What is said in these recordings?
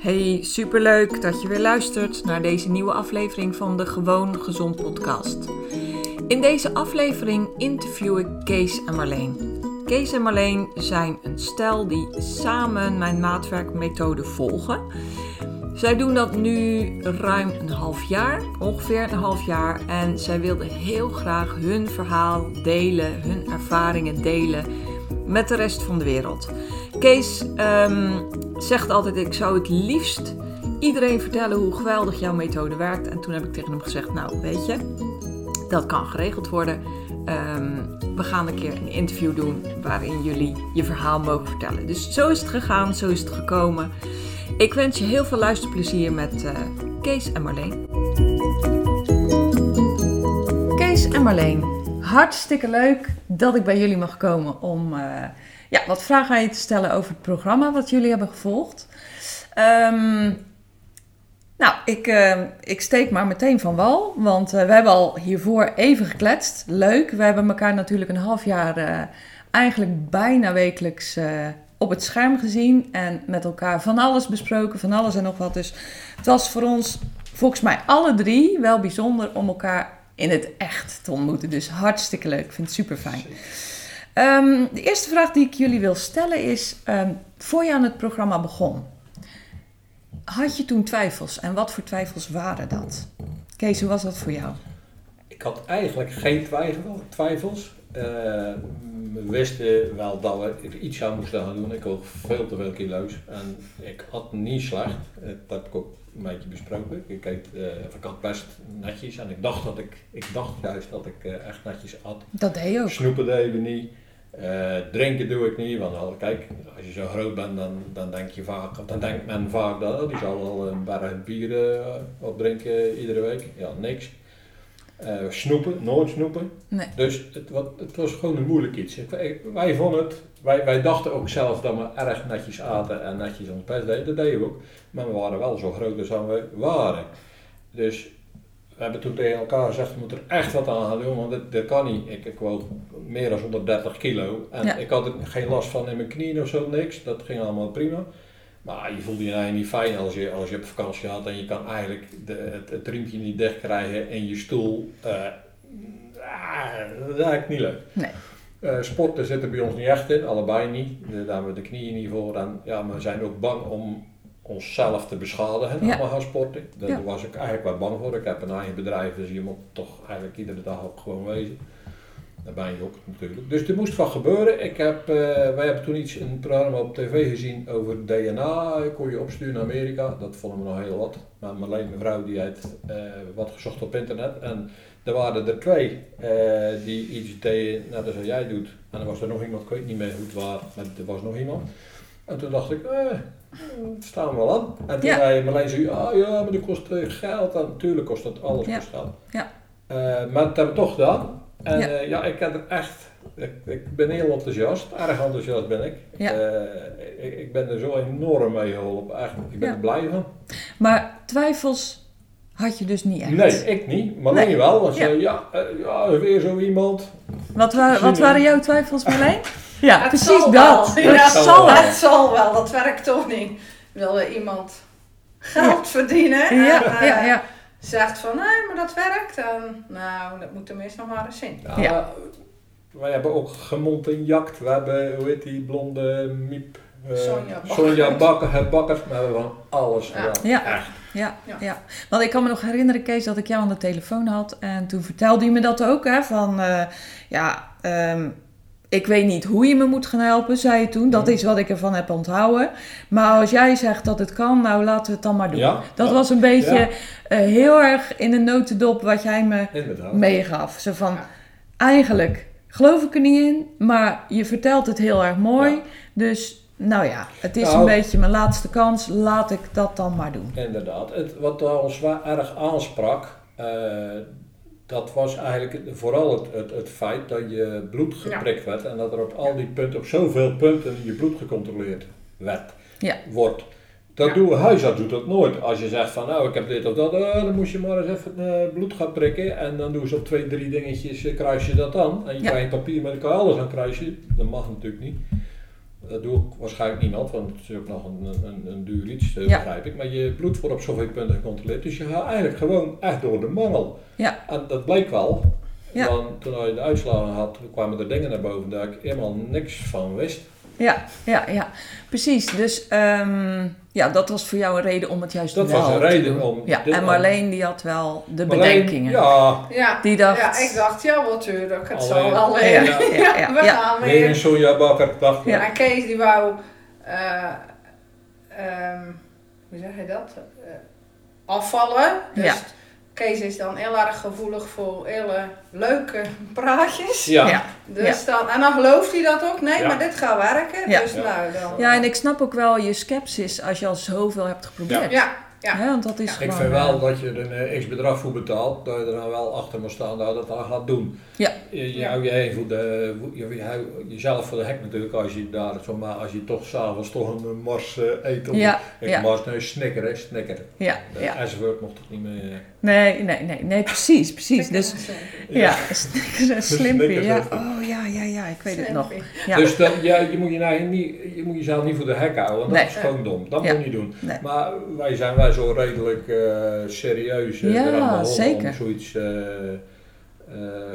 Hey, superleuk dat je weer luistert naar deze nieuwe aflevering van de Gewoon Gezond podcast. In deze aflevering interview ik Kees en Marleen. Kees en Marleen zijn een stel die samen mijn maatwerkmethode volgen. Zij doen dat nu ruim een half jaar, ongeveer een half jaar. En zij wilden heel graag hun verhaal delen, hun ervaringen delen met de rest van de wereld. Kees ehm, zegt altijd: Ik zou het liefst iedereen vertellen hoe geweldig jouw methode werkt. En toen heb ik tegen hem gezegd: Nou, weet je, dat kan geregeld worden. Ehm, we gaan een keer een interview doen waarin jullie je verhaal mogen vertellen. Dus zo is het gegaan, zo is het gekomen. Ik wens je heel veel luisterplezier met uh, Kees en Marleen. Kees en Marleen, hartstikke leuk dat ik bij jullie mag komen om uh, ja, wat vragen aan je te stellen over het programma wat jullie hebben gevolgd. Um, nou, ik, uh, ik steek maar meteen van wal, want uh, we hebben al hiervoor even gekletst. Leuk, we hebben elkaar natuurlijk een half jaar eigenlijk bijna wekelijks op het scherm gezien en met elkaar van alles besproken, van alles en nog wat. Dus het was voor ons, volgens mij alle drie, wel bijzonder om elkaar in het echt te ontmoeten. Dus hartstikke leuk, ik vind het super fijn. Um, de eerste vraag die ik jullie wil stellen is, um, voor je aan het programma begon, had je toen twijfels en wat voor twijfels waren dat? Kees, hoe was dat voor jou? Ik had eigenlijk geen twijfel, twijfels. Uh, we wisten wel dat we iets aan moesten gaan doen. Ik had veel te veel kilo's en ik had niet slecht. Dat heb ik ook een beetje besproken. Ik, eet, uh, ik had best netjes en ik dacht, dat ik, ik dacht juist dat ik uh, echt netjes at. Dat deed je ook. Snoepen deden we niet. Uh, drinken doe ik niet, want al, kijk, als je zo groot bent, dan, dan denk je vaak, dan denkt men vaak dat, oh, die zal wel een berg bier opdrinken iedere week. Ja, niks. Uh, snoepen, nooit snoepen. Nee. Dus het, wat, het was gewoon een moeilijk iets. Ik, wij vonden het, wij, wij dachten ook zelf dat we erg netjes aten en netjes ons best deden, dat deden we ook. Maar we waren wel zo groot als we waren. Dus we hebben toen tegen elkaar gezegd, we moeten er echt wat aan gaan doen, want dit, dit kan niet. Ik, ik woog meer dan 130 kilo en ja. ik had er geen last van in mijn knieën of zo, niks. Dat ging allemaal prima. Maar je voelde je eigenlijk niet fijn als je, als je op vakantie had en je kan eigenlijk de, het, het riempje niet dicht krijgen in je stoel. Uh, ah, dat is eigenlijk niet leuk. Nee. Uh, sporten zit er bij ons niet echt in, allebei niet. Daar hebben we de knieën niet voor. En ja, we zijn ook bang om onszelf te beschadigen Ja. allemaal gaan sporten. Daar Ja. was ik eigenlijk wel bang voor. Ik heb een eigen bedrijf, dus je moet toch eigenlijk iedere dag ook gewoon wezen. Daar ben je ook natuurlijk. Dus er moest wat gebeuren. Ik heb, eh, wij hebben toen iets, een programma op tv gezien over DNA. Ik kon je opsturen naar Amerika. Dat vonden we nog heel wat. Maar Marleen, mijn vrouw, die heeft eh, wat gezocht op internet. En er waren er twee eh, die iets deden, net als jij doet. En er was er nog iemand, ik weet niet meer hoe het was, maar er was nog iemand. En toen dacht ik, eh, staan we wel aan. En toen Ja. zei Marleen, zei, ah ja, maar dat kost geld. En natuurlijk kost dat alles Ja. kost geld. Ja. Maar dat hebben we toch gedaan. En Ja. ja, ja ik heb er echt, ik, ik ben heel enthousiast, erg enthousiast ben ik. Ja. Eh, ik, ik ben er zo enorm mee geholpen, echt, ik ben Ja. er blij van. Maar twijfels had je dus niet echt? Nee, ik niet, Marleen Nee. wel. Want Ja. eh, ja, weer zo iemand. Wat, wa wat waren jouw twijfels, Marleen? Ja, Het precies zal dat. wel. Het Ja. zal wel. Het zal wel, dat werkt toch niet. Wil iemand geld verdienen Ja, en eh, ja, ja. Zegt van nee, maar dat werkt. En, nou, dat moet tenminste nog maar eens zien. Ja, Ja. Wij hebben ook gemond en jakt. We hebben, hoe heet die blonde miep? eh, Sonja Bakker. Sonja Bakker, het Bakkers. We hebben van alles Ja. gedaan. Ja. Echt. Ja, ja. Ja. Want ik kan me nog herinneren, Kees, dat ik jou aan de telefoon had. En toen vertelde je me dat ook, hè. Van, eh, ja, ehm, ik weet niet hoe je me moet gaan helpen, zei je toen. Dat is wat ik ervan heb onthouden. Maar als jij zegt dat het kan, nou laten we het dan maar doen. Ja, Dat ja, was een beetje ja. eh, heel erg in een notendop wat jij me Inderdaad. meegaf. Zo van, eigenlijk geloof ik er niet in, maar je vertelt het heel erg mooi. Dus, nou ja, het is Nou. een beetje mijn laatste kans. Laat ik dat dan maar doen. Inderdaad. Het, wat ons erg aansprak, eh, dat was eigenlijk vooral het, het, het feit dat je bloed geprikt werd en dat er op al die punten, op zoveel punten, je bloed gecontroleerd werd, Ja. wordt. Dat Ja. doen huisarts doet dat nooit. Als je zegt van nou ik heb dit of dat, eh, dan moest je maar eens even eh, bloed gaan prikken en dan doen ze op twee, drie dingetjes, eh, kruis je dat dan. En je krijgt papier met elkaar alles aan kruisje. Dat mag natuurlijk niet. Dat doe ik waarschijnlijk niemand, want het is ook nog een, een, een duur iets, eh, Ja. begrijp ik. Maar je bloed wordt op zoveel punten gecontroleerd. Dus je gaat eigenlijk gewoon echt door de mangel. Ja. En dat bleek wel. Ja. Want toen je de uitslagen had, kwamen er dingen naar boven daar ik helemaal niks van wist. Ja, ja, ja, precies. Dus ehm, ja, dat was voor jou een reden om het juist Dat wel was een te reden doen. om Ja, en Marleen die had wel de alleen- bedenkingen. Ja, Ja, Die dacht... ja, ik dacht, ja, wat tuurlijk, het zal Alleen- wel Ja, weer. ja, ja, ja, we ja. gaan weer weer. sojabakker dacht ik. Ja. En Kees die wou, eh, ehm, hoe zeg je dat? Eh, afvallen. Dus Ja. Kees is dan heel erg gevoelig voor hele leuke praatjes. Ja. Ja. Dus dan, en dan gelooft hij dat ook. Nee, Ja. maar dit gaat werken. Ja. Dus Ja. nou dan. Ja, en ik snap ook wel je sceptisch als je al zoveel hebt geprobeerd. Ja, ja. Hè, want dat is Ik gewoon... vind eh, wel dat je er een eh, x bedrag voor betaalt, dat je er dan wel achter moet staan dat je dat aan gaat doen. Ja. Je, je Ja. houdt je voor de, je, houdt jezelf voor de hek natuurlijk als je daar, zo maar als je toch s'avonds toch een mars eh, eet. Of Ja, een ja. mars, nee, snicker, hè, snicker. ja, De ja. Mocht het niet meer. Nee, nee, nee, nee, precies, precies. Dus ja, Slimpy. Snickers Ja. Oh ja, ja, ja, ik weet het nog. Ja. Dus dat, ja, je, moet je, nou niet, je moet jezelf niet voor de hek houden, want Nee. dat is gewoon dom. Dat Ja. moet je niet doen. Nee. Maar wij zijn wij zo redelijk eh, serieus eh, Ja, er zeker. om zoiets eh, eh,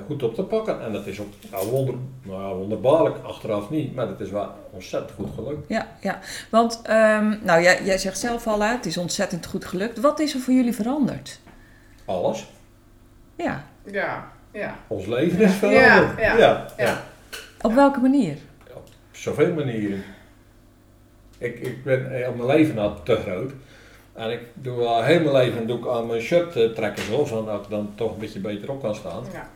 goed op te pakken. En dat is ook nou, wonder, nou, ja, wonderbaarlijk, achteraf niet, maar dat is wel ontzettend goed gelukt. Ja, ja. Want, ehm, nou, jij, jij zegt zelf al, hè, het is ontzettend goed gelukt. Wat is er voor jullie veranderd? Alles. Ja, Ja, ja. Ons leven is veranderd. Ja, ja, ja, ja. op welke manier? Op zoveel manieren. Ik, ik ben eh, op mijn leven al te groot. En ik doe al heel mijn leven doe ik aan mijn shirt eh, trekken zo, zodat ik dan toch een beetje beter op kan staan. ja.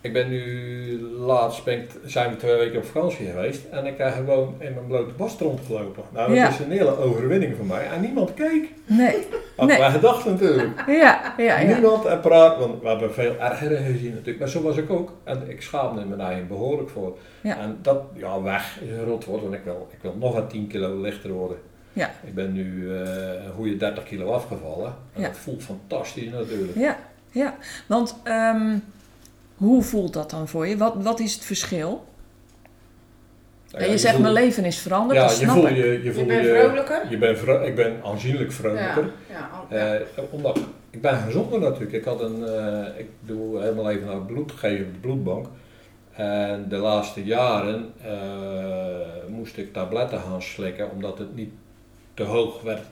Ik ben nu laatst ben ik, zijn we twee weken op vakantie geweest en ik heb gewoon in mijn blote bast rondgelopen. Nou, dat Ja. is een hele overwinning voor mij. En niemand keek. Nee. Had Nee. wij gedacht natuurlijk. Ja, ja, ja. Niemand en praat, want we hebben veel ergere gezien natuurlijk. Maar zo was ik ook. En ik schaamde me daar behoorlijk voor. Ja. En dat, ja, weg is een rot woord, want ik wil, ik wil nog een 10 kilo lichter worden. Ja. Ik ben nu eh, een goede 30 kilo afgevallen. En Ja. dat voelt fantastisch natuurlijk. Ja, ja. Want ehm, hoe voelt dat dan voor je? Wat, wat is het verschil? En ja, je zegt, voelt- mijn leven is veranderd, Ja, dat je snap voelt ik. je, je, Je voelt bent je, vrolijker? je bent vro- ik ben aanzienlijk vrolijker. ja, al- ja. Eh, omdat, ik ben gezonder natuurlijk. Ik, had een, eh, ik doe helemaal even naar bloed geven op de bloedbank. En de laatste jaren eh, moest ik tabletten gaan slikken omdat het niet te hoog werd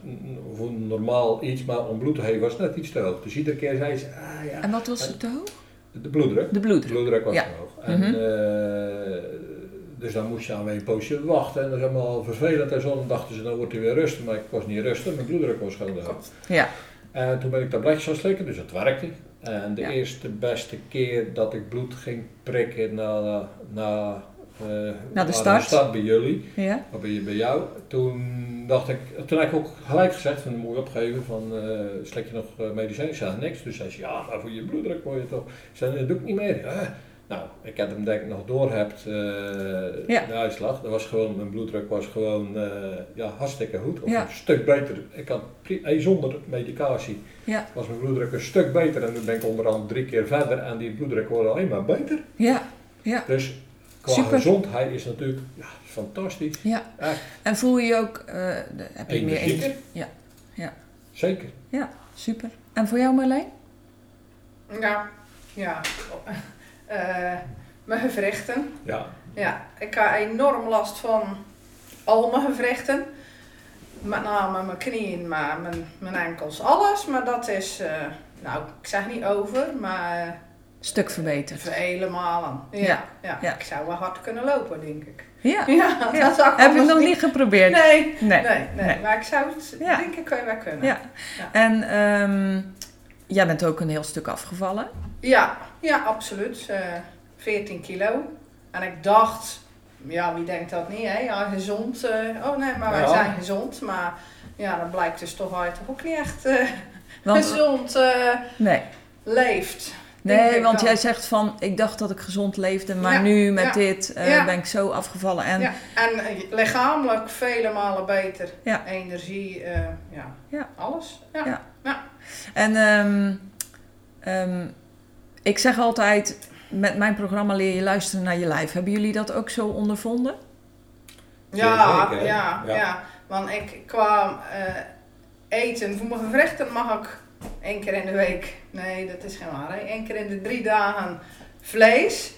voor normaal iets, maar om bloed te geven was het net iets te hoog. Dus iedere keer zei ze, ah ja, En wat was het te hoog? De bloeddruk. De De bloeddruk. was Ja. te hoog. En, Mhm. eh, dus dan moest je aan een poosje wachten en dat is allemaal vervelend. En zo dachten ze, dan wordt hij weer rustig. Maar ik was niet rustig, mijn bloeddruk was gewoon te hoog. Ja, En toen ben ik tabletjes gaan slikken, dus het werkte. En de Ja. eerste beste keer dat ik bloed ging prikken na, na, eh, Na de aan start. bij jullie, ja, of bij, bij jou, toen dacht ik, toen heb ik ook gelijk gezegd, van moet je opgeven, van uh, slik je nog eh, medicijnen? Ik zei niks, dus zei ze, ja, maar voor je bloeddruk word je toch. Ik zei, dat doe ik niet meer. Ja. Nou, ik heb hem denk ik nog doorhebt, eh Ja. de uitslag. Dat was gewoon, mijn bloeddruk was gewoon ja, hartstikke goed. Of Ja. een stuk beter. Ik had zonder medicatie ja, was mijn bloeddruk een stuk beter. En nu ben ik onderhand drie keer verder en die bloeddruk wordt alleen maar beter. ja, ja, Dus qua Super. gezondheid is natuurlijk ja, fantastisch. ja. Echt. En voel je je ook, eh, de- heb je meer energie? Ja, ja. Zeker. Ja, super. En voor jou Marleen? Ja, ja. Eh, mijn gewrichten. Ja. Ja, ik heb enorm last van al mijn gewrichten. Met name mijn knieën, maar mijn, mijn enkels, alles. Maar dat is, eh, nou, ik zeg niet over, maar Stuk verbeterd. vele malen. Ja, Ja, ja, ja. Ik zou wel hard kunnen lopen, denk ik. Ja, Ja, Ja. dat zou ik heb je nog niet geprobeerd? Nee, Nee. nee, nee, nee. Maar ik zou het, Ja. denk ik, wel kunnen. Ja. Ja. En ehm, jij bent ook een heel stuk afgevallen. Ja, ja, absoluut. Eh 14 kilo. En ik dacht, ja, wie denkt dat niet, hè? Ja, gezond. eh, oh nee, maar wij Ja. zijn gezond. Maar ja, dat blijkt dus toch uit toch ook niet echt eh, Want, gezond eh, nee, leeft. Nee ik want dan. jij zegt van, ik dacht dat ik gezond leefde, maar Ja, nu met ja, dit eh, ja. ben ik zo afgevallen. En Ja, en eh, lichamelijk vele malen beter. Ja. Energie, eh, ja. Ja. alles. Ja. Ja. En ehm, ehm, ik zeg altijd, met mijn programma leer je luisteren naar je lijf. Hebben jullie dat ook zo ondervonden? Ja, ja, ja, Want ik kwam eh, eten voor mijn gerechten mag ik één keer in de week. Nee, dat is geen waar. Één keer in de drie dagen vlees.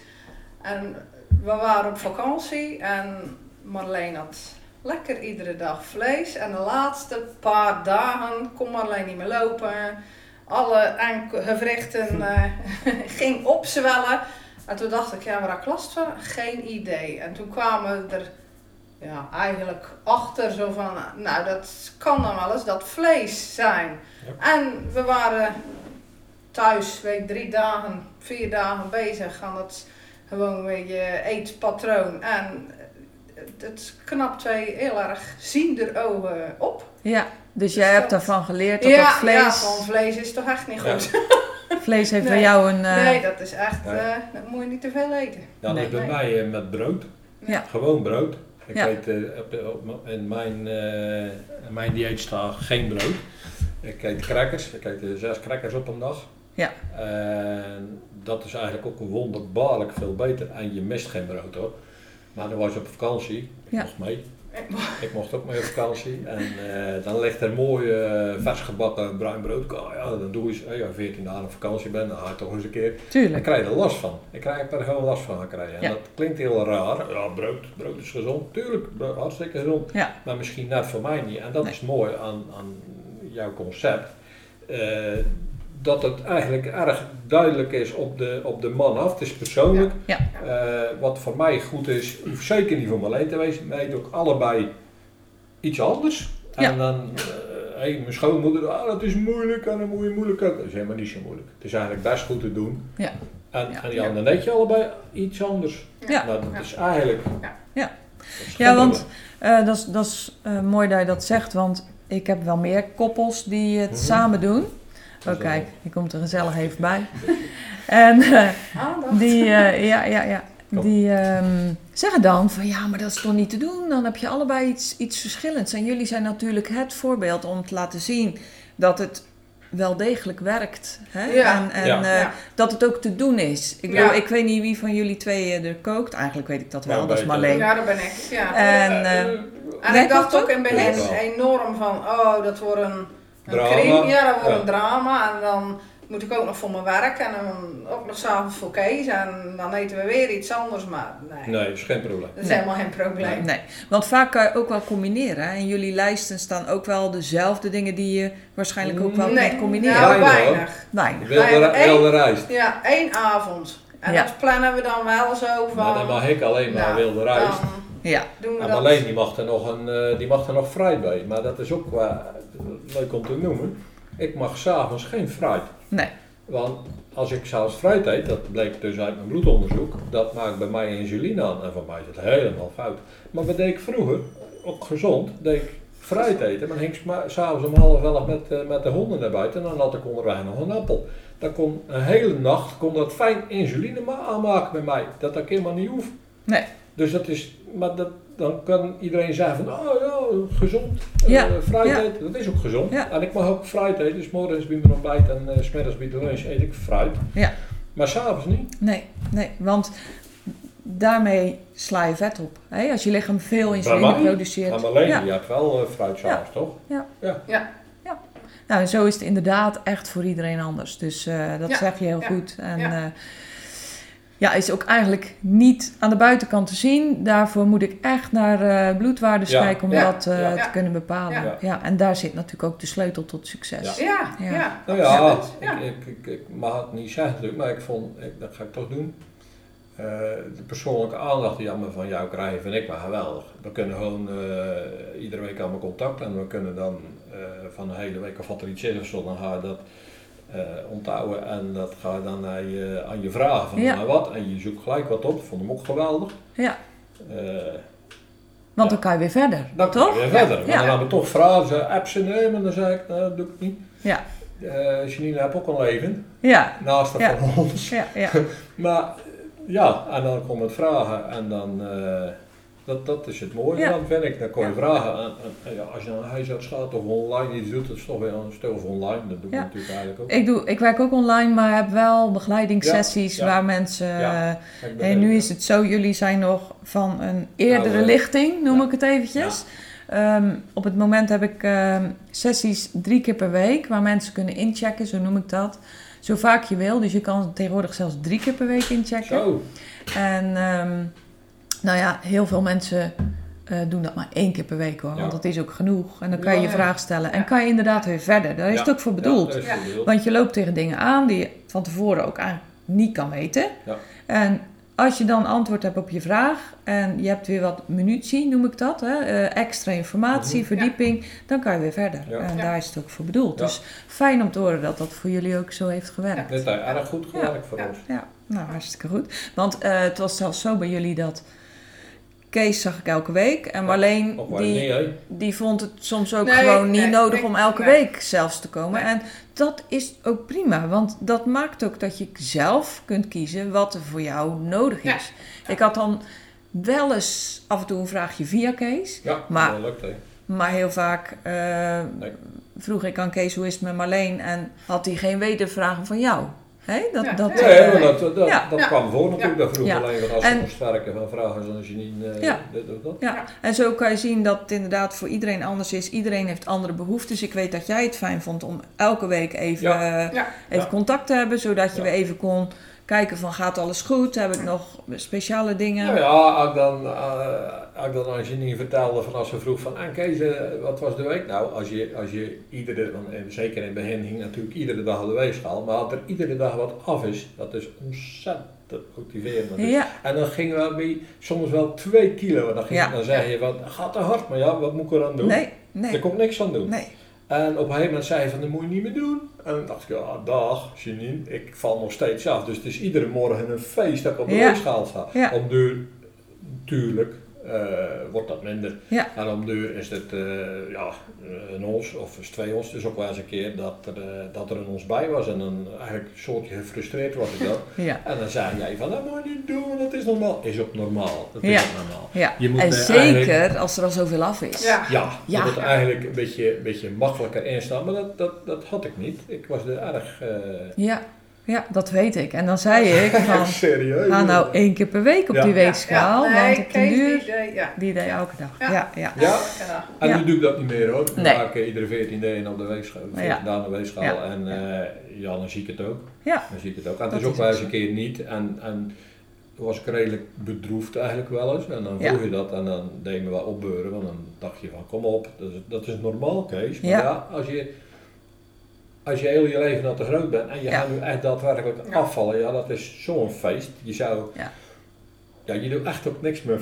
En we waren op vakantie en Marleen had lekker iedere dag vlees. En de laatste paar dagen kon Marleen niet meer lopen. Alle gewrichten eh ging opzwellen. En toen dacht ik, ja, waar ik last van? Geen idee. En toen kwamen we er ja, eigenlijk achter zo van, nou dat kan dan wel eens dat vlees zijn. En we waren thuis, weet drie dagen, vier dagen bezig aan het gewoon weer je eetpatroon. En het- knapt twee heel erg ziender ogen op. Ja, dus jij Dus hebt daarvan geleerd dat ja, dat vlees, ja, van vlees is toch echt niet Ja. goed. vlees heeft Nee. bij jou een... eh, nee, dat is echt, eh, dat moet je niet te veel eten. Dan Nee. bij mij eh, met brood. Ja. Gewoon brood. Ik Ja. eet, eh, op de, op, m- in mijn, eh, in mijn dieet staat geen brood. Ik eet crackers. Ik eet zes crackers op een dag. Ja. En dat is eigenlijk ook wonderbaarlijk veel beter. En je mist geen brood hoor. Maar dan was je op vakantie. Ik Ja. mocht mee. Ik mocht ook mee op vakantie. En eh, dan ligt er mooi eh, vers gebakken bruin brood. Oh, ja, dan doe je eh, ja, 14 dagen op vakantie ben, dan ga je toch eens een keer ik Tuurlijk. krijg er last van. Ik krijg er gewoon last van krijgen. En Ja. dat klinkt heel raar. Ja, brood, brood is gezond. Tuurlijk, brood, hartstikke gezond. Ja. Maar misschien net voor mij niet. En dat Nee. is mooi aan, aan jouw concept. Eh, dat het eigenlijk erg duidelijk is op de, op de man af. Het is persoonlijk. Ja. Eh, wat voor mij goed is, hoeft zeker niet voor Marleen te wezen. Wij eten ook allebei iets anders. En Ja. dan, eh, hey, mijn schoonmoeder, ah, dat is moeilijk en dan moet je moeilijk. Dat is helemaal niet zo moeilijk. Het is eigenlijk best goed te doen. Ja. En, Ja. en die anderen eet je allebei iets anders. Ja. Nou, dat Ja. is eigenlijk... Ja. Ja. want eh, dat is, dat is eh, mooi dat je dat zegt, want ik heb wel meer koppels die het Mhm. samen doen. Oh kijk, hier komt er gezellig even bij. En eh, die, eh, ja, ja, ja, Kom. die ehm, zeggen dan van ja, maar dat is toch niet te doen? Dan heb je allebei iets, iets verschillends. En jullie zijn natuurlijk het voorbeeld om te laten zien dat het wel degelijk werkt. Hè? Ja. En, en Ja. eh, Ja. dat het ook te doen is. Ik, Ja. bedoel, ik weet niet wie van jullie twee er kookt. Eigenlijk weet ik dat wel, Ja, dat is. Marleen. Ja, dat ben ik. Ja. En, Eh, eh, eh, En ik dacht ook in het begin Ja. enorm van, oh, dat wordt een, een crime, ja, dat wordt Ja. een drama. En dan moet ik ook nog voor mijn werk en dan ook nog s'avonds voor Kees. En dan eten we weer iets anders, maar nee, nee, dat is geen probleem. dat is Nee. helemaal geen probleem. Nee, want vaak kan je ook wel combineren. Hè? In jullie lijsten staan ook wel dezelfde dingen die je waarschijnlijk ook wel Nee, kunt combineren. nou, Weinig, hoor. weinig. Weinig. Wilde, rijst. Ja, één avond. En Ja. dat plannen we dan wel zo van... Maar dan mag ik alleen maar nou, wilde rijst. Ja, doen we En dat. alleen die mag er nog, een, eh, die mag er nog fruit bij. Maar dat is ook wel leuk om te noemen. Ik mag s'avonds geen fruit. Nee. Want als ik zelfs fruit eet, dat bleek dus uit mijn bloedonderzoek, dat maakt bij mij insuline aan. En voor mij is het helemaal fout. Maar wat deed ik vroeger, ook gezond, deed ik fruit eten. Maar dan ging ik s'avonds om half elf met, eh, met de honden naar buiten en dan had ik onderweg nog een appel. Dan kon een hele nacht kon dat fijn insuline ma- aanmaken bij mij. Dat ik helemaal niet hoef. Nee. Dus dat is, maar dat, dan kan iedereen zeggen van, oh ja, gezond, eh, Ja, fruit ja. eten, dat is ook gezond. Ja. En ik mag ook fruit eten, dus morgens bij mijn ontbijt en uh, smiddags bij de lunch eet ik fruit. Ja. Maar s'avonds niet. Nee, nee, want daarmee sla je vet op. Hè? Als je lichaam veel insuline produceert. Maar alleen, Ja. je hebt wel eh, fruit s'avonds, toch? Nou, en zo is het inderdaad echt voor iedereen anders. Dus eh, dat Ja, zeg je heel ja, goed. En ja. is ook eigenlijk niet aan de buitenkant te zien. Daarvoor moet ik echt naar eh, bloedwaardes Ja, kijken om ja, dat eh, ja. te kunnen bepalen. Ja. Ja. en daar zit natuurlijk ook de sleutel tot succes. Ja, Ja. ja. Nou ja, ik, ik, ik, ik mag het niet zeggen natuurlijk, maar ik vond, ik, dat ga ik toch doen. Eh, de persoonlijke aandacht die allemaal van jou krijgen, vind ik maar geweldig. We kunnen gewoon eh, iedere week allemaal contact en we kunnen dan eh, van de hele week of wat er iets is of zo, dan ga je dat onthouden en dat ga je dan aan je, aan je vragen van Ja. nou wat en je zoekt gelijk wat op. Vond hem ook geweldig. Ja, Eh, want dan kan je weer verder. dan toch? kan je weer verder. Maar dan hebben we toch vragen, ze app ze nemen, dan zei ik, nou, dat doe ik niet. Ja, Eh Janine heeft ook een leven, ja, naast Ja. van ons. ja, ja. Maar ja, en dan komt het vragen en dan, eh, Dat, dat is het mooie Ja. dan, vind ik. Dan kon je Ja. vragen. En, en- en ja, als je naar een huisarts gaat of online iets doet, dat is toch weer een stuk of online. Dat doe ik Ja. natuurlijk eigenlijk ook. Ik, doe, ik werk ook online, maar heb wel begeleidingssessies waar mensen... Ja. eh, En nu is het zo, jullie zijn nog van een eerdere Oude. lichting, noem ik het eventjes. Ehm, op het moment heb ik ehm, sessies drie keer per week, waar mensen kunnen inchecken, zo noem ik dat. Zo vaak je wil, dus je kan tegenwoordig zelfs drie keer per week inchecken. Zo. En ehm, nou ja, heel veel mensen eh, doen dat maar één keer per week hoor, Ja. want dat is ook genoeg. En dan kan je Ja, je ja. vraag stellen en Ja. kan je inderdaad weer verder. Daar is Ja. het ook voor bedoeld. dat is Ja. voor bedoeld. Want je loopt tegen dingen aan die je van tevoren ook eigenlijk niet kan weten. Ja. En als je dan antwoord hebt op je vraag en je hebt weer wat munitie, noem ik dat, hè? eh, extra informatie, Mhm. verdieping, dan kan je weer verder. Ja. En Ja. daar is het ook voor bedoeld. Ja. Dus fijn om te horen dat dat voor jullie ook zo heeft gewerkt. Dit heeft erg goed gewerkt voor Ja. ons. Ja, nou hartstikke goed. Want eh, het was zelfs zo bij jullie dat Kees zag ik elke week en Marleen die, vond het soms ook Nee, gewoon niet nee, nodig nee, om elke nee. week zelfs te komen. Nee. En dat is ook prima, want dat maakt ook dat je zelf kunt kiezen wat er voor jou nodig Ja. is. Ik had dan wel eens af en toe een vraagje via Kees, Ja, Maar- dat lukt hè. maar heel vaak eh, Nee. vroeg ik aan Kees hoe is het met Marleen en had hij geen wedervragen van jou. Hè? Dat, Ja. dat, Ja, Nee, eh, dat, dat, kwam voor natuurlijk. Dat vroeg alleen wat als moest werken van vragen zoals je niet eh, Ja. dat. Ja, Ja. en zo kan je zien dat het inderdaad voor iedereen anders is. Iedereen heeft andere behoeftes. Ik weet dat jij het fijn vond om elke week even, eh, even contact te hebben, zodat je weer even kon kijken van gaat alles goed? Heb ik nog speciale dingen? Nou ja, als ik dan, als ik dan aan Janine vertelde van als ze vroeg van en Kees, eh, wat was de week? Nou, als je, als je iedere, want eh, zeker in begin hing natuurlijk iedere dag op de weegschaal, maar als er iedere dag wat af is, dat is ontzettend motiverend. Dus- Ja, En dan gingen we bij soms wel twee kilo. En dan, ging, Ja. dan zeg je van, gaat te hard, maar ja, wat moet ik er aan doen? nee, nee, kon ik niks aan doen. nee. En op een gegeven moment zei hij van, dat moet je niet meer doen. En dan dacht ik, ja, dag, Janine, ik val nog steeds af. Dus het is iedere morgen een feest dat ik op de Ja. weegschaal sta. Ja. Om duur, natuurlijk, wordt dat minder. Ja. En om duur is het eh, ja, een ons of is twee ons. Dus ook wel eens een keer dat er, eh, dat er een ons bij was. En dan eigenlijk een soortje gefrustreerd was ik dan. Ja, En dan zei jij van, dat moet je niet doen, dat is normaal. Is ook normaal. Dat is ook normaal. ja. Je moet, en eh, zeker eigenlijk- als er al zoveel af is. Ja. Ja, Ja. dat het eigenlijk een beetje, een beetje makkelijker instaan, maar dat, dat, dat had ik niet. Ik was er erg... eh, ja, ja, dat weet ik. En dan zei ik van, serieus. ga nou één keer per week op Ja. die weegschaal, Ja, nee, want op Kees, duur, die deed- ja. die deed je elke dag. Ja. Ja, ja. En Ja. nu doe ik dat niet meer hoor. Nee. maak eh, iedere 14 dagen op de weegschaal, 14 Ja. dagen op de weegschaal Ja. en eh, ja, dan zie ik het ook. Ja. Dan zie ik het ook. En het Dat is ook wel eens een keer niet en, en toen was ik redelijk bedroefd eigenlijk wel eens. En dan Ja. vroeg je dat en dan deed je me wel opbeuren, want dan dacht je van kom op, dat is, dat is normaal Kees. Maar Ja. ja, als je... Als je heel je leven al te groot bent en je Ja. gaat nu echt daadwerkelijk Ja. afvallen, ja dat is zo'n feest. Je zou... Ja. Ja, je doet echt ook niks meer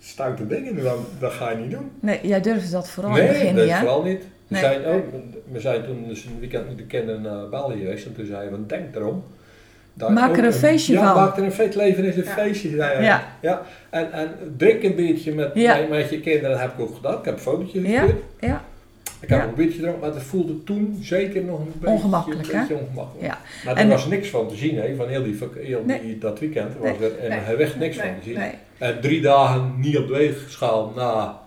stoute dingen, dan, dat ga je niet doen. Nee, jij durfde dat vooral in Nee, het begin dat niet, hè? vooral niet. We, Nee. zijn ook, we zijn toen dus een weekend met de kinderen naar België geweest en toen zeiden we, denk erom. Daar Maak er een feestje ja, van. maak er een feest, leven is een Ja. feestje. zei hij. Ja. ja. En, en drink een beetje met, Ja. met, met je kinderen, dat heb ik ook gedaan. Ik heb een fotootje Ja. Ja, Ik heb Ja. een beetje gedronken, maar het voelde toen zeker nog een beetje, Ongemakkelijk, een beetje ongemakkelijk. ja. Maar er En- was niks van te zien, hè, van heel, die, heel Nee. die, dat weekend was Nee. er in Nee. gewicht niks van te zien. En drie dagen niet op de weegschaal na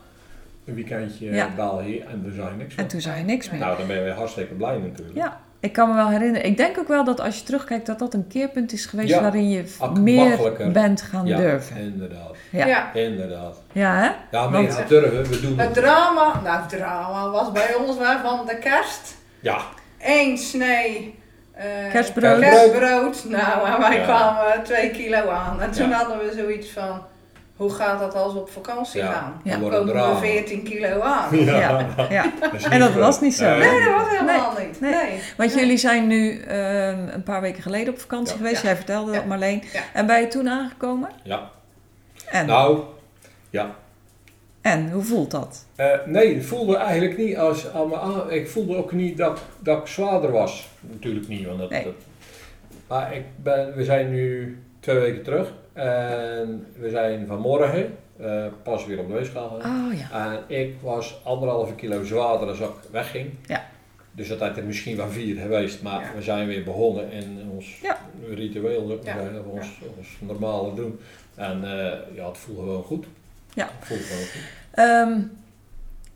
een weekendje Ja. in België en er zijn niks. En toen zei je niks meer. Nou, dan ben je weer hartstikke blij natuurlijk. Ja, ik kan me wel herinneren. Ik denk ook wel dat als je terugkijkt dat dat een keerpunt is geweest Ja, waarin je meer makkelijker. bent gaan Ja, durven. inderdaad. Ja. ja. Ja. Inderdaad. hè? Ja, maar Want- ja, durven, we doen Het het. drama, nou het drama was bij ons wel van de kerst. Ja, Eén snee eh, Kerstbrood. kerstbrood. Nou, en wij Ja. kwamen twee kilo aan. En toen Ja. hadden we zoiets van, hoe gaat dat als we op vakantie Ja. gaan? Ja. Dan komen we 14 kilo aan. Ja. Ja. ja. dat is En dat was niet zo. Nee. Nee, dat was helemaal niet. nee. Nee. Want Nee. jullie zijn nu ehm, een paar weken geleden op vakantie Ja. geweest. Ja. Jij vertelde dat. Marleen. Ja. En ben je toen aangekomen? Ja. En, Nou, ja. en hoe voelt dat? Eh, nee, ik voelde eigenlijk niet als aan me aan. Ik voelde ook niet dat, dat ik zwaarder was. Natuurlijk niet, want dat, Nee. dat- maar ik ben, we zijn nu twee weken terug en we zijn vanmorgen eh, pas weer op de weegschaal gegaan. Oh ja. En ik was anderhalve kilo zwaarder als ik wegging. Ja. Dus dat had er misschien wel vier geweest, maar Ja. we zijn weer begonnen in ons Ja. ritueel, ons, ons normale doen. En eh, ja, het voelde gewoon goed. Ja. Wel goed. Ehm,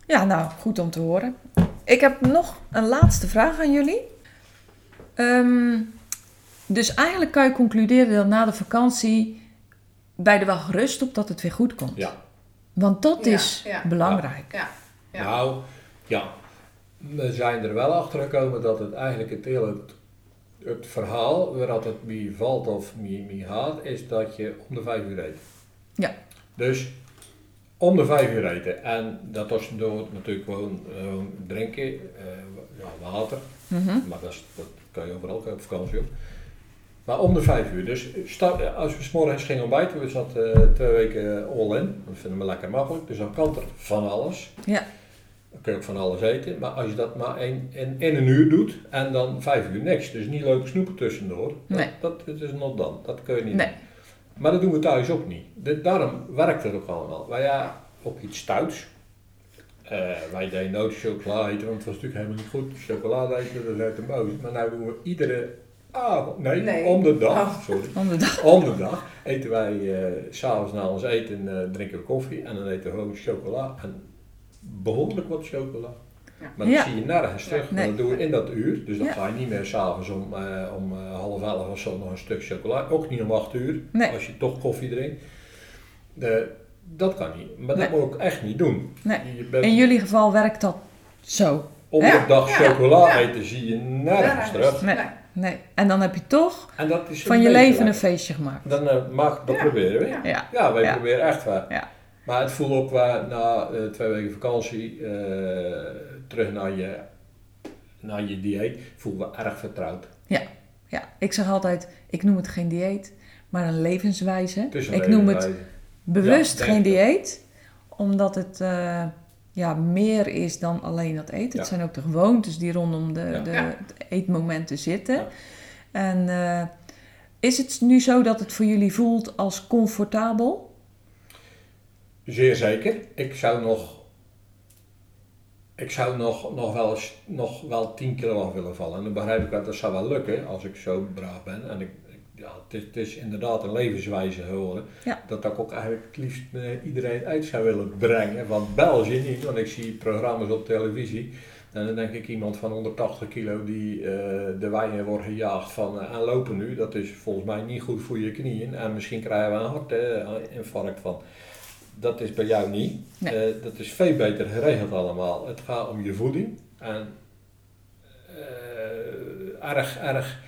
ja, nou, goed om te horen. Ik heb nog een laatste vraag aan jullie. Ehm, dus eigenlijk kan je concluderen dat na de vakantie bij er wel gerust op dat het weer goed komt. Ja. Want dat Ja, is ja. belangrijk. Ja. Ja. Nou, ja. We zijn er wel achter gekomen dat het eigenlijk het hele het, het verhaal waar het mee valt of mee, mee gaat, is dat je om de vijf uur eet. Ja. Dus om de vijf uur eten. En dat was door natuurlijk gewoon eh, drinken, eh, ja, water. Mhm. Maar dat, is, dat kan je overal kan je op vakantie ook. Maar om de vijf uur. Dus start, als we s morgens gingen ontbijten, we zaten eh, twee weken all in. Dat vinden we lekker makkelijk. Dus dan kan er van alles. Ja. Dan kun je ook van alles eten. Maar als je dat maar in, in, in een uur doet en dan vijf uur niks. Dus niet leuke snoepen tussendoor. Nee. Dat, dat is not dan. Dat kun je niet Nee. doen. Maar dat doen we thuis ook niet. De- daarom werkt het ook allemaal. Wij ja, ook iets stouts. Eh, wij deden nooit chocola eten, want het was natuurlijk helemaal niet goed. Chocolade eten, dat is uit de boos. Maar nu doen we iedere avond, nee, Nee. om de dag, Oh. sorry. Om de dag. Om de dag eten wij, eh, s s'avonds na ons eten, eh, drinken we koffie en dan eten we gewoon chocola. En behoorlijk wat chocola. Ja. Maar dat Ja. zie je nergens terug. Nee. Dat doen we in dat uur. Dus dan Ja. ga je niet meer s'avonds om, eh, om eh, half elf of zo nog een stuk chocola. Ook niet om acht uur. Nee. Als je toch koffie drinkt. De, dat kan niet. Maar dat moet ik echt niet doen. Nee. Je bent In jullie geval werkt dat zo. om de dag chocola Ja. eten zie je nergens Nergens. terug. Nee. En dan heb je toch En dat is van je leven een feestje gemaakt. Dan uh, mag, dat Ja. proberen we. Ja. Ja. Ja, wij Ja. proberen echt wel. Ja. Maar het voelt ook wel na eh, twee weken vakantie eh, terug naar je, naar je dieet, voelen we erg vertrouwd. Ja, ik zeg altijd, ik noem het geen dieet, maar een levenswijze. Een ik noem het bewust Ja, geen dieet, omdat het eh, ja, meer is dan alleen dat eten. Ja. Het zijn ook de gewoontes die rondom de, Ja. de, eetmomenten zitten. Ja. En eh, is het nu zo dat het voor jullie voelt als comfortabel? Zeer zeker. Ik zou nog, ik zou nog, nog, wel, eens, nog wel 10 kilo af willen vallen. En dan begrijp ik dat dat zou wel lukken als ik zo braaf ben. En ik- ja, het, is, het is inderdaad een levenswijze horen. Ja. Dat ik ook eigenlijk het liefst eh, iedereen uit zou willen brengen. Van België niet, want ik zie programma's op televisie. En dan denk ik iemand van 180 kilo die eh, de wijnen wordt gejaagd van eh, aanlopen nu. Dat is volgens mij niet goed voor je knieën. En misschien krijgen we een hartinfarct van. Dat is bij jou niet. Nee. Eh, dat is veel beter geregeld allemaal. Het gaat om je voeding. En eh, erg, erg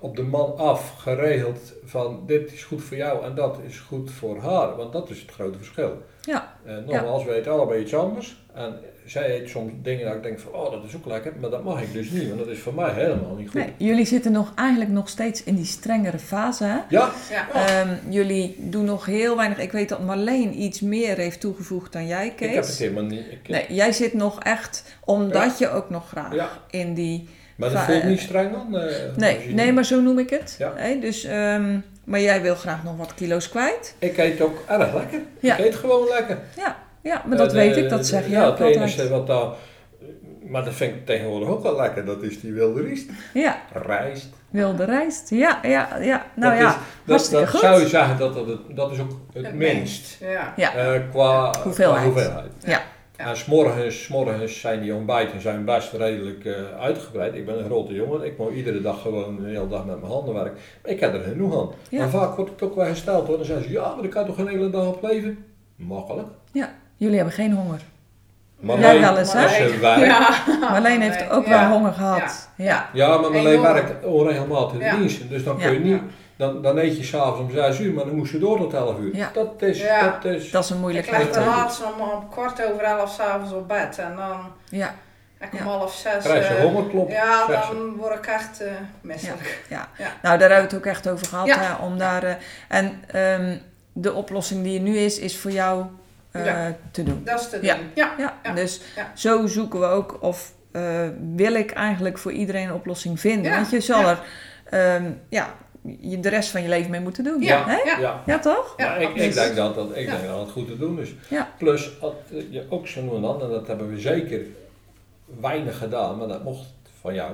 op de man af geregeld van dit is goed voor jou en dat is goed voor haar. Want dat is het grote verschil. Ja. Eh, nogmaals, we eten allebei iets anders. En zij eet soms dingen dat ik denk van, oh dat is ook lekker. Maar dat mag ik dus niet, want dat is voor mij helemaal niet goed. Nee, jullie zitten nog eigenlijk nog steeds in die strengere fase. Hè? Ja, Ja. Ehm, jullie doen nog heel weinig. Ik weet dat Marleen iets meer heeft toegevoegd dan jij, Kees. ik heb het helemaal niet. Ik, Nee, jij zit nog echt, omdat je ook nog graag Ja. in die... maar dat voelt eh, niet streng dan? eh, Nee, nee, maar zo noem ik het. Ja. Dus, ehm, maar jij wil graag nog wat kilo's kwijt. Ik eet ook erg lekker. Ja. Ik eet gewoon lekker. Ja, ja maar dat Eh, weet ik, dat zeg je ja, ook het enige wat daar... Maar dat vind ik tegenwoordig ook wel lekker. Dat is die wilde riest. Ja, Rijst. wilde rijst. Ja, ja, ja. Nou dat ja, is, dat, hartstikke dat goed. zou je zeggen dat dat, het, dat is ook het, minst. Ja. Ja, eh, qua Hoeveelheid. Qua hoeveelheid. Ja. Ja. En s'morgens, s'morgens zijn die ontbijten zijn best redelijk eh, uitgebreid. Ik ben een grote jongen. Ik moet iedere dag gewoon een hele dag met mijn handen werken. Maar ik heb er genoeg aan. Ja. Maar vaak wordt het ook wel gesteld hoor. Dan zeggen ze, ja, maar ik kan toch een hele dag op leven? Makkelijk. jullie hebben geen honger. Maar Jij wel eens, hè? Ja. Marleen heeft ook ja. wel honger gehad. Ja. Ja, maar mijn Enorm. werkt onregelmatig in Ja. dienst. Dus dan Ja. kun je niet, dan, dan eet je s'avonds om 6 uur, maar dan moest je door tot 11 uur. Ja. Dat is, Ja. dat is, Dat is een Ik moeilijkheid. leg de hè? laatste om, om kwart over elf s'avonds op bed en dan Ja, ik om Ja. half zes. krijg je eh, hongerklop. Ja, dan word ik echt eh misselijk. ja. Ja. Nou, daar hebben we het ook echt over gehad. Ja. Hè, om daar, eh, en ehm, de oplossing die er nu is, is voor jou eh, Ja. te doen. Dat is te doen. Ja. Ja, Ja. dus Ja. zo zoeken we ook of eh, wil ik eigenlijk voor iedereen een oplossing vinden. Ja. Want je zal Ja. er ehm, ja, je de rest van je leven mee moeten doen. Ja. Hè? Ja. Ja. Ja, toch? Ja, ik, ik denk dat dat, ik Ja. denk dat het goed te doen is. Ja. Plus, eh, je ook zo nu en dan, en dat hebben we zeker weinig gedaan, maar dat mocht van jou.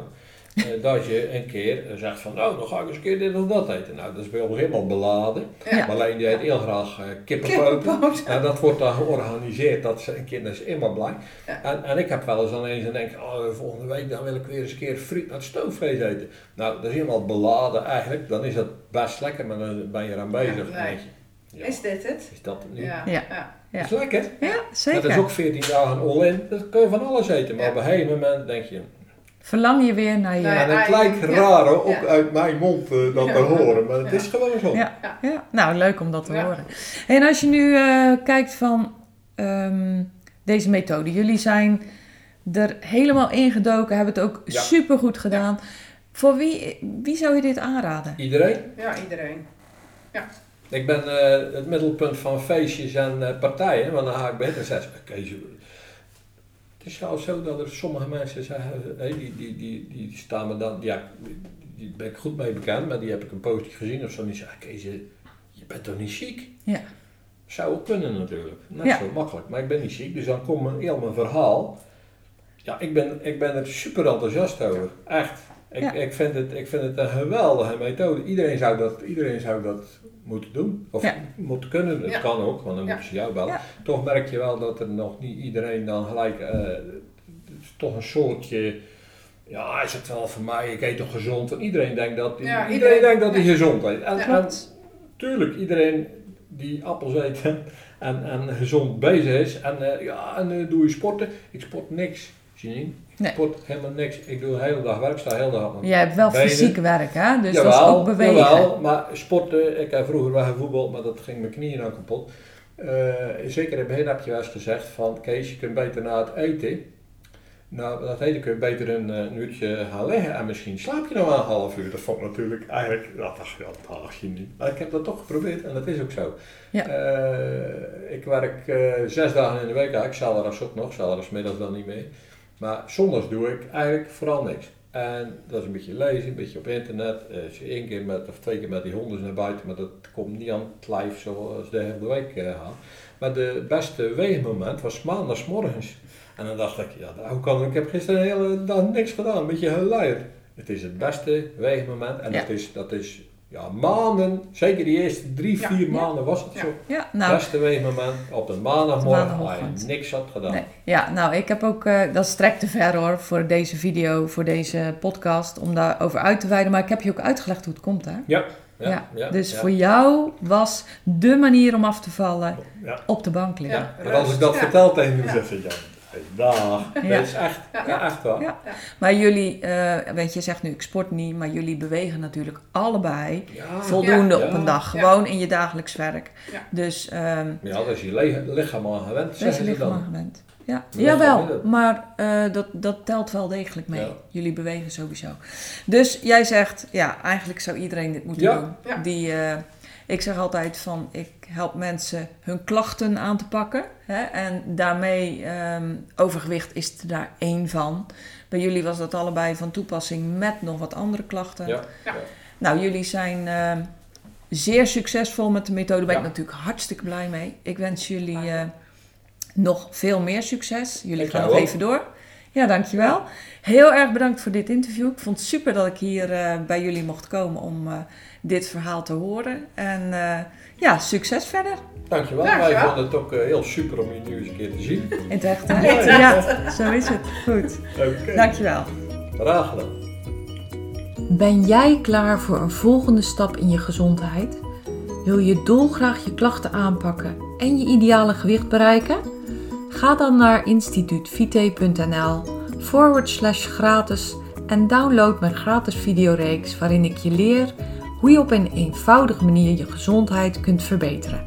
Eh, dat je een keer zegt van, nou, dan ga ik eens een keer dit of dat eten. Nou, dat is bij ons helemaal beladen. Ja. Maar alleen die eet heel graag eh, kippenpoten. Kippenpoot. En dat wordt dan georganiseerd, dat ze een keer, dat is immer blij. Ja. En, en ik heb wel eens dan eens en denk, oh, volgende week dan wil ik weer eens een keer friet met stoofvlees eten. Nou, dat is helemaal beladen eigenlijk. Dan is dat best lekker, maar dan ben je eraan bezig. Ja, nee. ja, Is dit het? is dat het nu? Ja. Ja. ja. Dat is lekker. Ja, Dat zeker. is ook 14 dagen all-in. Dat kun je van alles eten. Maar Ja. op een gegeven moment denk je, Verlang je weer naar je... En het lijkt ja. raar hoor, ook Ja. uit mijn mond eh, dat Ja. te horen, maar het Ja. is gewoon zo. Ja. Ja. Ja, nou leuk om dat te Ja. horen. En als je nu eh, kijkt van ehm, deze methode, jullie zijn er helemaal ingedoken, hebben het ook Ja. super goed gedaan. Voor wie, wie zou je dit aanraden? Iedereen? Ja, iedereen. Ik ben eh, het middelpunt van feestjes en eh, partijen, want dan ga ik bij oké, zo- het is zelfs zo dat er sommige mensen zeggen, hé, die, die, die, die staan me dan, ja, die, ben ik goed mee bekend, maar die heb ik een poosje gezien of zo, en die zeggen, Kees, je je bent toch niet ziek? Ja. Zou ook kunnen natuurlijk, net Ja. zo makkelijk, maar ik ben niet ziek, dus dan komt mijn, heel mijn verhaal. Ja, ik ben, ik ben er super enthousiast over, echt. Ik, Ja. ik, vind het, ik vind het een geweldige methode. Iedereen zou dat, iedereen zou dat moeten doen. Of Ja. moeten kunnen. Het Ja. kan ook, want dan Ja. moeten ze jou bellen. Ja. Toch merk je wel dat er nog niet iedereen dan gelijk... eh, het is toch een soortje... Ja, is het wel voor mij? Ik eet toch gezond? Want iedereen denkt dat, Ja, iedereen, iedereen- denkt dat hij ja. gezond eet. En, Ja. en tuurlijk, iedereen die appels eet en, en, gezond bezig is. En eh, ja, en eh, doe je sporten. Ik sport niks, Janine. Ik Nee. sport helemaal niks. Ik doe de hele dag werk, sta de hele dag op mijn Jij hebt wel benen. fysiek werk, hè? Dus jawel, dat is ook bewegen. jawel, maar sporten, ik heb vroeger wel gevoetbald, maar dat ging mijn knieën dan kapot. Eh, zeker in het begin heb je wel eens gezegd van Kees, je kunt beter na het eten, nou dat eten kun je beter een, eh, een uurtje gaan liggen en misschien slaap je nog wel een half uur. Dat vond ik natuurlijk eigenlijk, dat dacht je, dat dacht je niet. Maar ik heb dat toch geprobeerd en dat is ook zo. Ja. Eh, ik werk zes dagen in de week, eigenlijk zaterdags ook nog, zaterdags middags dan niet meer. Maar zondags doe ik eigenlijk vooral niks. En dat is een beetje lezen, een beetje op internet. Eh, Als je één keer met, of twee keer met die honden naar buiten, maar dat komt niet aan het lijf zoals de hele week eh. Maar de beste weegmoment was maandagsmorgens. En dan dacht ik, ja, hoe kan ik? Ik heb gisteren de hele dag niks gedaan, een beetje geluid. Het is het beste weegmoment en Ja. is, dat is ja, maanden, zeker die eerste drie, Ja. vier Ja. maanden was het Ja. zo. Ja, nou, beste weegmoment op de maandagmorgen waar je niks had gedaan. Nee. Ja, nou, ik heb ook, eh, dat strekt te ver hoor, voor deze video, voor deze podcast, om daarover uit te wijden. Maar ik heb je ook uitgelegd hoe het komt, hè? Ja, Ja, ja, ja, dus ja. voor jou was de manier om af te vallen Ja. op de bank liggen. Ja. Maar als ik dat Ja. vertel tegen Ja. zegt hey, dag. Ja. Dat is echt, Ja. ja, echt wel. Ja. Maar jullie, eh, weet je, je zegt nu ik sport niet, maar jullie bewegen natuurlijk allebei Ja, voldoende ja. op een dag. Ja. Gewoon in je dagelijks werk. Ja. Dus ehm Ja, dat is je lichaam al gewend, wees zeggen je ze lichaam dan. aan gewend. Ja, jawel, is maar eh, dat, dat telt wel degelijk mee. Ja. Jullie bewegen sowieso. Dus jij zegt, ja, eigenlijk zou iedereen dit moeten Ja. doen. Ja. Die, eh, ik zeg altijd van, ik help mensen hun klachten aan te pakken. Hè? En daarmee, ehm, overgewicht is er daar één van. Bij jullie was dat allebei van toepassing met nog wat andere klachten. Ja. Nou, jullie zijn ehm, zeer succesvol met de methode. Daar ben ik natuurlijk hartstikke blij mee. Ik wens jullie eh, nog veel meer succes. Jullie Ik gaan nog ook. even door. Ja, dankjewel. Heel erg bedankt voor dit interview. Ik vond het super dat ik hier eh, bij jullie mocht komen om eh, dit verhaal te horen. En eh, ja, succes verder Dankjewel. Dankjewel. Wij vonden het ook eh, heel super om je nu eens een keer te zien. in het echt. Hè? Ja, ja. Ja, zo is het. Goed. Oké. Dankjewel. Graag gedaan. Ben jij klaar voor een volgende stap in je gezondheid? Wil je dolgraag je klachten aanpakken en je ideale gewicht bereiken? Ga dan naar instituutvite.nl forward slash gratis en download mijn gratis videoreeks waarin ik je leer hoe je op een eenvoudige manier je gezondheid kunt verbeteren.